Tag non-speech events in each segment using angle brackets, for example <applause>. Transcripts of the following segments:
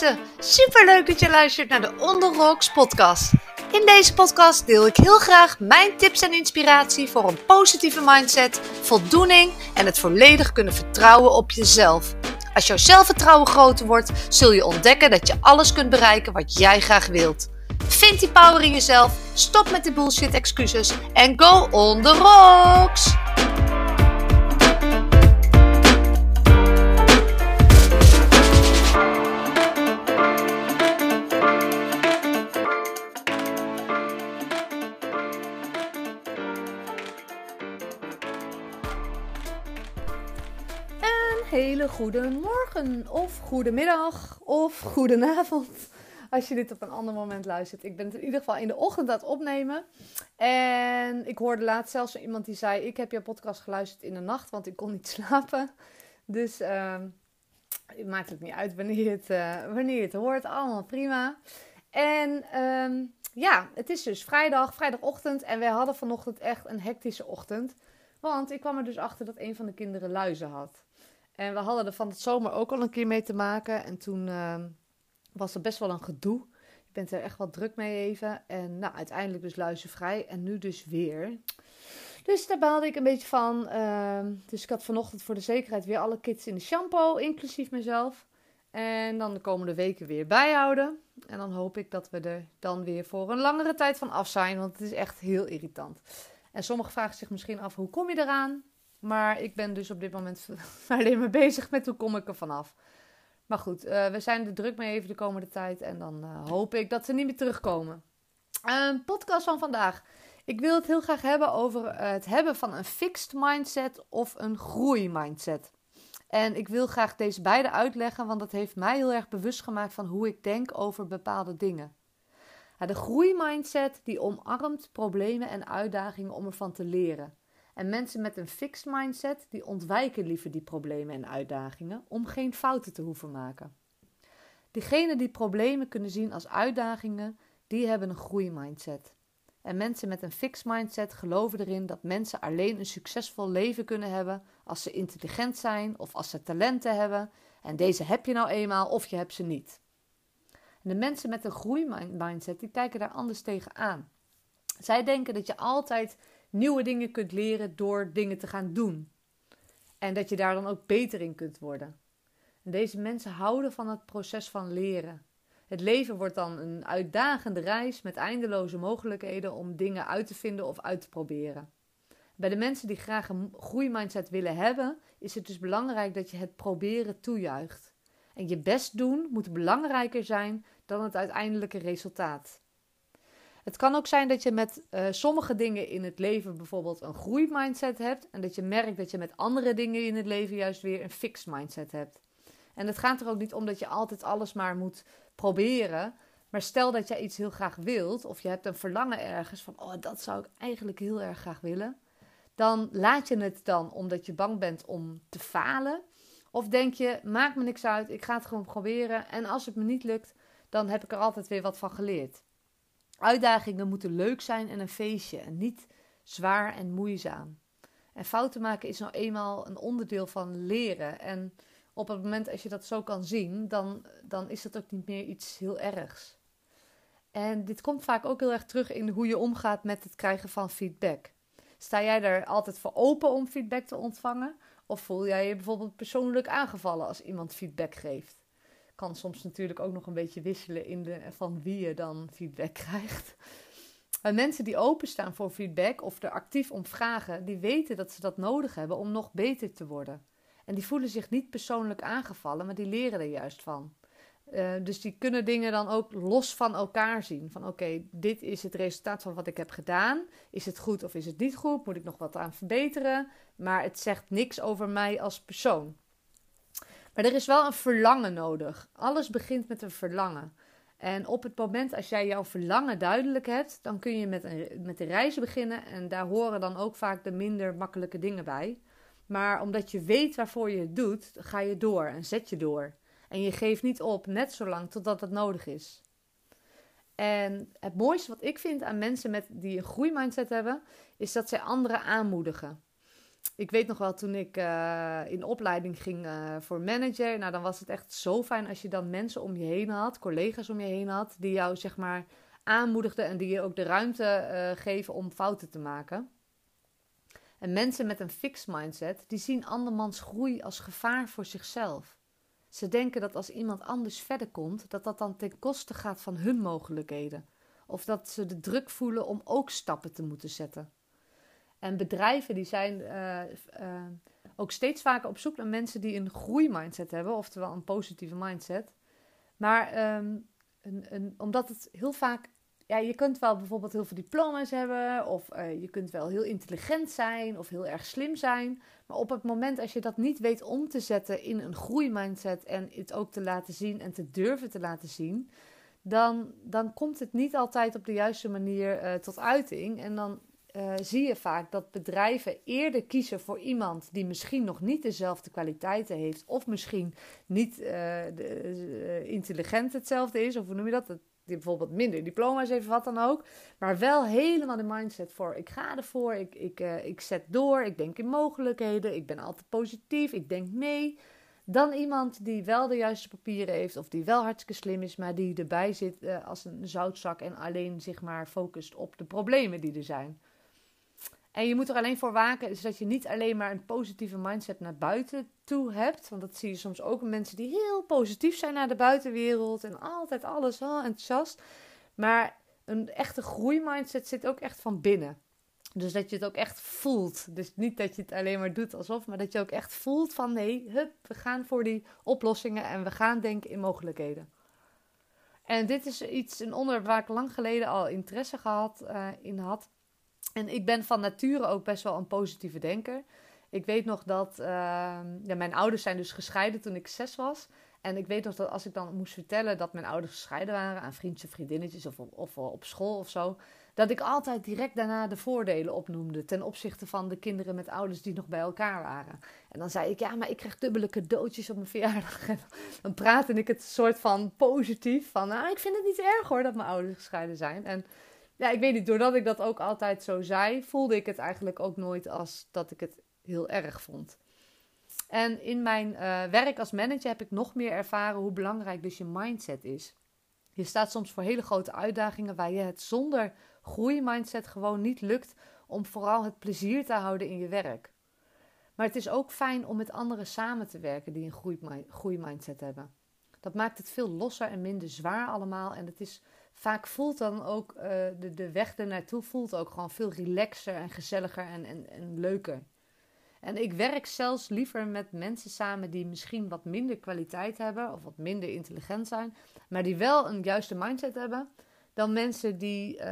mensen, superleuk dat je luistert naar de On Rocks podcast. In deze podcast deel ik heel graag mijn tips en inspiratie voor een positieve mindset, voldoening en het volledig kunnen vertrouwen op jezelf. Als jouw zelfvertrouwen groter wordt, zul je ontdekken dat je alles kunt bereiken wat jij graag wilt. Vind die power in jezelf, stop met de bullshit excuses en go on the rocks! Hele goede morgen of goedemiddag of goedenavond. Als je dit op een ander moment luistert. Ik ben het in ieder geval in de ochtend aan het opnemen. En ik hoorde laatst zelfs iemand die zei: Ik heb jouw podcast geluisterd in de nacht, want ik kon niet <laughs> slapen. Dus uh, het maakt het niet uit wanneer je het, uh, wanneer je het hoort. Allemaal prima. En uh, ja, het is dus vrijdag, vrijdagochtend. En wij hadden vanochtend echt een hectische ochtend. Want ik kwam er dus achter dat een van de kinderen luizen had. En we hadden er van het zomer ook al een keer mee te maken. En toen ehm, was er best wel een gedoe. Ik ben er echt wat druk mee even. En nou, uiteindelijk dus luizenvrij. En nu dus weer. Dus daar baalde ik een beetje van. Ehm, dus ik had vanochtend voor de zekerheid weer alle kids in de shampoo, inclusief mezelf. En dan de komende weken weer bijhouden. En dan hoop ik dat we er dan weer voor een langere tijd van af zijn. Want het is echt heel irritant. En sommigen vragen zich misschien af, hoe kom je eraan? Maar ik ben dus op dit moment <laughs> alleen maar bezig met hoe kom ik er vanaf. Maar goed, uh, we zijn er druk mee even de komende tijd. En dan uh, hoop ik dat ze niet meer terugkomen. Een podcast van vandaag. Ik wil het heel graag hebben over het hebben van een fixed mindset of een groeimindset. En ik wil graag deze beide uitleggen, want dat heeft mij heel erg bewust gemaakt van hoe ik denk over bepaalde dingen. De groeimindset die omarmt problemen en uitdagingen om ervan te leren. En mensen met een fixed mindset, die ontwijken liever die problemen en uitdagingen om geen fouten te hoeven maken. Diegenen die problemen kunnen zien als uitdagingen, die hebben een groeimindset. En mensen met een fixed mindset geloven erin dat mensen alleen een succesvol leven kunnen hebben als ze intelligent zijn of als ze talenten hebben. En deze heb je nou eenmaal of je hebt ze niet. En de mensen met een groeimindset, die kijken daar anders tegenaan. Zij denken dat je altijd nieuwe dingen kunt leren door dingen te gaan doen. En dat je daar dan ook beter in kunt worden. En deze mensen houden van het proces van leren. Het leven wordt dan een uitdagende reis met eindeloze mogelijkheden om dingen uit te vinden of uit te proberen. Bij de mensen die graag een groeimindset willen hebben, is het dus belangrijk dat je het proberen toejuicht. En je best doen moet belangrijker zijn dan het uiteindelijke resultaat. Het kan ook zijn dat je met uh, sommige dingen in het leven bijvoorbeeld een groeimindset hebt. En dat je merkt dat je met andere dingen in het leven juist weer een fixed mindset hebt. En het gaat er ook niet om dat je altijd alles maar moet proberen. Maar stel dat jij iets heel graag wilt, of je hebt een verlangen ergens van, oh, dat zou ik eigenlijk heel erg graag willen. Dan laat je het dan omdat je bang bent om te falen. Of denk je, maakt me niks uit, ik ga het gewoon proberen. En als het me niet lukt, dan heb ik er altijd weer wat van geleerd. Uitdagingen moeten leuk zijn en een feestje en niet zwaar en moeizaam. En fouten maken is nou eenmaal een onderdeel van leren. En op het moment als je dat zo kan zien, dan, dan is dat ook niet meer iets heel ergs. En dit komt vaak ook heel erg terug in hoe je omgaat met het krijgen van feedback. Sta jij er altijd voor open om feedback te ontvangen? Of voel jij je bijvoorbeeld persoonlijk aangevallen als iemand feedback geeft? Kan soms natuurlijk ook nog een beetje wisselen in de, van wie je dan feedback <laughs> krijgt. En mensen die openstaan voor feedback of er actief om vragen, die weten dat ze dat nodig hebben om nog beter te worden. En die voelen zich niet persoonlijk aangevallen, maar die leren er juist van. Uh, dus die kunnen dingen dan ook los van elkaar zien. Van oké, dit is het resultaat van wat ik heb gedaan. Is het goed of is het niet goed? Moet ik nog wat aan verbeteren? Maar het zegt niks over mij als persoon. Maar er is wel een verlangen nodig. Alles begint met een verlangen. En op het moment als jij jouw verlangen duidelijk hebt, dan kun je met, een, met de reis beginnen. En daar horen dan ook vaak de minder makkelijke dingen bij. Maar omdat je weet waarvoor je het doet, ga je door en zet je door. En je geeft niet op, net zolang totdat het nodig is. En het mooiste wat ik vind aan mensen met, die een groeimindset hebben, is dat zij anderen aanmoedigen. Ik weet nog wel toen ik in opleiding ging voor manager. Nou, dan was het echt zo fijn als je dan mensen om je heen had, collega's om je heen had, die jou zeg maar aanmoedigden en die je ook de ruimte geven om fouten te maken. En mensen met een fixed mindset, die zien andermans groei als gevaar voor zichzelf. Ze denken dat als iemand anders verder komt, dat dat dan ten koste gaat van hun mogelijkheden. Of dat ze de druk voelen om ook stappen te moeten zetten. En bedrijven die zijn uh, uh, ook steeds vaker op zoek naar mensen die een groeimindset hebben, oftewel een positieve mindset. Maar um, een, een, omdat het heel vaak ja, je kunt wel bijvoorbeeld heel veel diploma's hebben, of uh, je kunt wel heel intelligent zijn of heel erg slim zijn. Maar op het moment als je dat niet weet om te zetten in een groeimindset en het ook te laten zien en te durven te laten zien, dan, dan komt het niet altijd op de juiste manier tot uiting. En dan uh, zie je vaak dat bedrijven eerder kiezen voor iemand die misschien nog niet dezelfde kwaliteiten heeft, of misschien niet de, intelligent hetzelfde is, of hoe noem je dat? die bijvoorbeeld minder diploma's heeft, wat dan ook. Maar wel helemaal de mindset voor: ik ga ervoor, ik, ik, ik zet door, ik denk in mogelijkheden, ik ben altijd positief, ik denk mee. Dan iemand die wel de juiste papieren heeft, of die wel hartstikke slim is, maar die erbij zit als een zoutzak en alleen zich maar focust op de problemen die er zijn. En je moet er alleen voor waken, is dat je niet alleen maar een positieve mindset naar buiten toe hebt. Want dat zie je soms ook mensen die heel positief zijn naar de buitenwereld en altijd alles oh, enthousiast. Maar een echte groeimindset zit ook echt van binnen. Dus dat je het ook echt voelt. Dus niet dat je het alleen maar doet alsof, maar dat je ook echt voelt van nee, hup, we gaan voor die oplossingen en we gaan denken in mogelijkheden. En dit is iets, een onderwerp waar ik lang geleden al interesse gehad, uh, in had. En ik ben van nature ook best wel een positieve denker. Ik weet nog dat uh, ja, mijn ouders zijn dus gescheiden toen ik zes was. En ik weet nog dat als ik dan moest vertellen dat mijn ouders gescheiden waren aan vriendjes vriendinnetjes of, of op school of zo, dat ik altijd direct daarna de voordelen opnoemde ten opzichte van de kinderen met ouders die nog bij elkaar waren. En dan zei ik, ja, maar ik krijg dubbele cadeautjes op mijn verjaardag. <laughs> En dan praatte ik het soort van positief van, nou, ik vind het niet erg hoor dat mijn ouders gescheiden zijn. En ja, ik weet niet, doordat ik dat ook altijd zo zei, voelde ik het eigenlijk ook nooit als dat ik het heel erg vond. En in mijn uh, werk als manager heb ik nog meer ervaren hoe belangrijk dus je mindset is. Je staat soms voor hele grote uitdagingen waar je het zonder groeimindset gewoon niet lukt om vooral het plezier te houden in je werk. Maar het is ook fijn om met anderen samen te werken die een groeimindset hebben. Dat maakt het veel losser en minder zwaar allemaal. En het is vaak voelt dan ook uh, de, de weg ernaartoe voelt ook gewoon veel relaxer en gezelliger en, en, en leuker. En ik werk zelfs liever met mensen samen die misschien wat minder kwaliteit hebben of wat minder intelligent zijn, maar die wel een juiste mindset hebben, dan mensen die uh,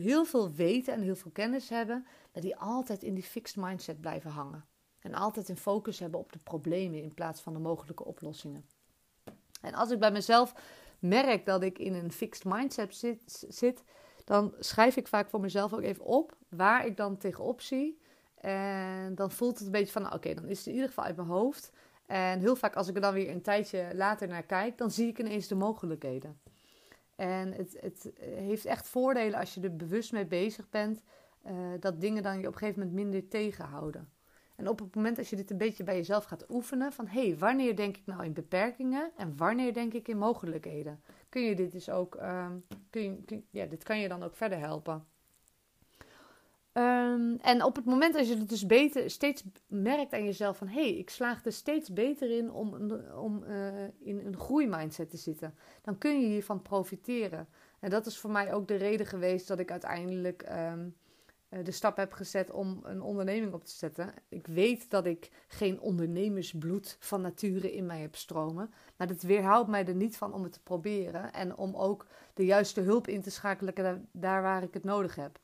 heel veel weten en heel veel kennis hebben, maar die altijd in die fixed mindset blijven hangen. En altijd een focus hebben op de problemen in plaats van de mogelijke oplossingen. En als ik bij mezelf merk dat ik in een fixed mindset zit, zit, dan schrijf ik vaak voor mezelf ook even op waar ik dan tegenop zie. En dan voelt het een beetje van, oké, dan is het in ieder geval uit mijn hoofd. En heel vaak als ik er dan weer een tijdje later naar kijk, dan zie ik ineens de mogelijkheden. En het, het heeft echt voordelen als je er bewust mee bezig bent, uh, dat dingen dan je op een gegeven moment minder tegenhouden. En op het moment dat je dit een beetje bij jezelf gaat oefenen, van hé, hey, wanneer denk ik nou in beperkingen en wanneer denk ik in mogelijkheden? Kun je dit dus ook, um, kun je, ja, dit kan je dan ook verder helpen. Um, en op het moment dat je het dus beter, steeds merkt aan jezelf van hé, hey, ik slaag er steeds beter in om, om uh, in een groeimindset te zitten, dan kun je hiervan profiteren. En dat is voor mij ook de reden geweest dat ik uiteindelijk um, eh, de stap heb gezet om een onderneming op te zetten. Ik weet dat ik geen ondernemersbloed van nature in mij heb stromen. Maar dat weerhoudt mij er niet van om het te proberen. En om ook de juiste hulp in te schakelen daar waar ik het nodig heb.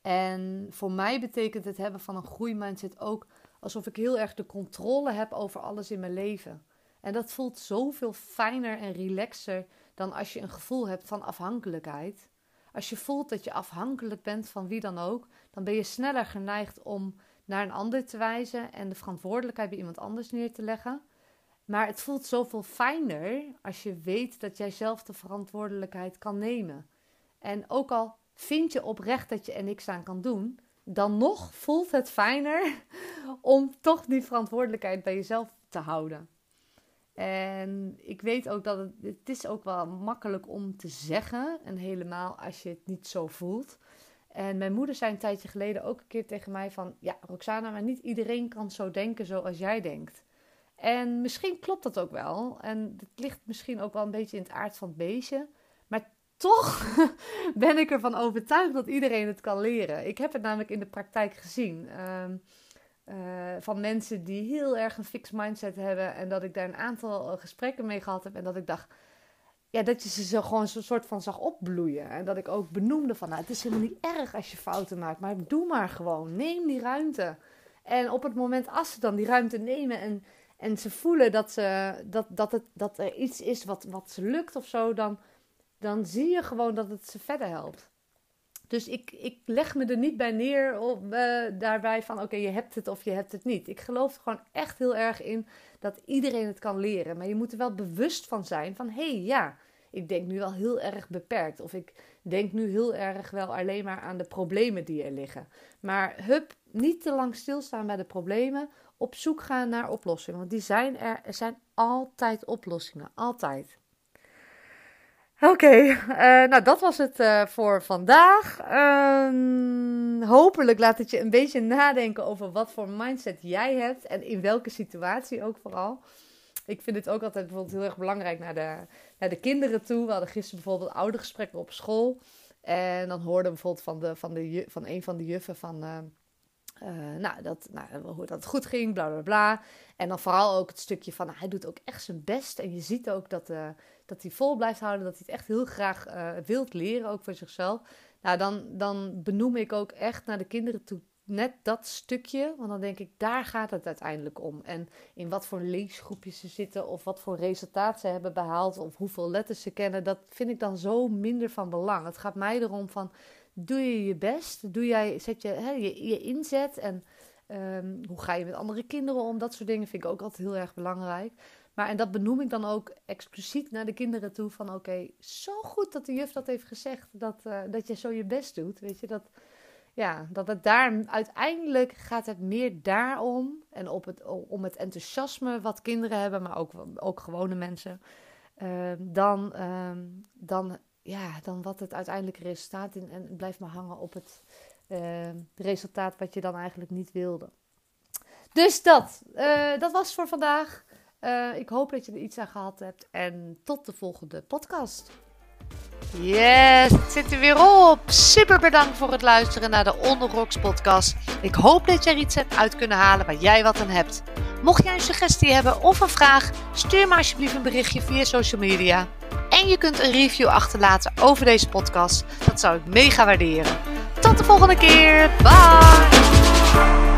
En voor mij betekent het hebben van een groeimindset ook alsof ik heel erg de controle heb over alles in mijn leven. En dat voelt zoveel fijner en relaxer dan als je een gevoel hebt van afhankelijkheid. Als je voelt dat je afhankelijk bent van wie dan ook, dan ben je sneller geneigd om naar een ander te wijzen en de verantwoordelijkheid bij iemand anders neer te leggen. Maar het voelt zoveel fijner als je weet dat jij zelf de verantwoordelijkheid kan nemen. En ook al vind je oprecht dat je er niks aan kan doen, dan nog voelt het fijner <laughs> om toch die verantwoordelijkheid bij jezelf te houden. En ik weet ook dat het, is ook wel makkelijk om te zeggen. En helemaal als je het niet zo voelt. En mijn moeder zei een tijdje geleden ook een keer tegen mij van... Ja, Roxana, maar niet iedereen kan zo denken zoals jij denkt. En misschien klopt dat ook wel. En het ligt misschien ook wel een beetje in het aard van het beestje. Maar toch <laughs> ben ik ervan overtuigd dat iedereen het kan leren. Ik heb het namelijk in de praktijk gezien. Ehm, eh, van mensen die heel erg een fixed mindset hebben. En dat ik daar een aantal gesprekken mee gehad heb. En dat ik dacht, ja, dat je ze zo gewoon zo'n soort van zag opbloeien. En dat ik ook benoemde van, nou, het is helemaal niet erg als je fouten maakt. Maar doe maar gewoon. Neem die ruimte. En op het moment als ze dan die ruimte nemen en, en ze voelen dat, ze, dat, dat, het, dat er iets is wat, wat ze lukt of zo, dan, dan zie je gewoon dat het ze verder helpt. Dus ik, ik leg me er niet bij neer op, uh, daarbij van oké, je hebt het of je hebt het niet. Ik geloof er gewoon echt heel erg in dat iedereen het kan leren. Maar je moet er wel bewust van zijn van hé hey, ja, ik denk nu wel heel erg beperkt. Of ik denk nu heel erg wel alleen maar aan de problemen die er liggen. Maar hup, niet te lang stilstaan bij de problemen. Op zoek gaan naar oplossingen. Want die zijn er, er zijn altijd oplossingen. Altijd. Oké, eh, nou dat was het uh, voor vandaag. Uh, hopelijk laat het je een beetje nadenken over wat voor mindset jij hebt en in welke situatie ook vooral. Ik vind het ook altijd bijvoorbeeld heel erg belangrijk naar de, naar de kinderen toe. We hadden gisteren bijvoorbeeld oudergesprekken op school. En dan hoorden we bijvoorbeeld van, de, van, de, van een van de juffen van... Uh, nou, dat, nou, hoe dat goed ging, bla bla bla. En dan vooral ook het stukje van, nou, hij doet ook echt zijn best. En je ziet ook dat, uh, dat hij vol blijft houden, dat hij het echt heel graag uh, wilt leren, ook voor zichzelf. Nou, dan, dan benoem ik ook echt naar de kinderen toe net dat stukje. Want dan denk ik, daar gaat het uiteindelijk om. En in wat voor leesgroepjes ze zitten, of wat voor resultaat ze hebben behaald, of hoeveel letters ze kennen, dat vind ik dan zo minder van belang. Het gaat mij erom van, doe je je best? Doe jij, zet je hè, je, je inzet en um, hoe ga je met andere kinderen om? Dat soort dingen vind ik ook altijd heel erg belangrijk. Maar en dat benoem ik dan ook expliciet naar de kinderen toe. Van oké, zo goed dat de juf dat heeft gezegd. Dat, uh, dat je zo je best doet. Weet je, dat, ja, dat het daar uiteindelijk gaat het meer daarom. En op het, om het enthousiasme wat kinderen hebben, maar ook, ook gewone mensen. Uh, dan, uh, dan, ja, dan wat het uiteindelijke resultaat is. En blijft maar hangen op het uh, resultaat wat je dan eigenlijk niet wilde. Dus dat, uh, dat was voor vandaag. Uh, ik hoop dat je er iets aan gehad hebt. En tot de volgende podcast. Yes, het zit er weer op. Super bedankt voor het luisteren naar de Onderrocks podcast. Ik hoop dat je er iets hebt uit kunnen halen waar jij wat aan hebt. Mocht jij een suggestie hebben of een vraag, stuur me alsjeblieft een berichtje via social media. En je kunt een review achterlaten over deze podcast. Dat zou ik mega waarderen. Tot de volgende keer. Bye!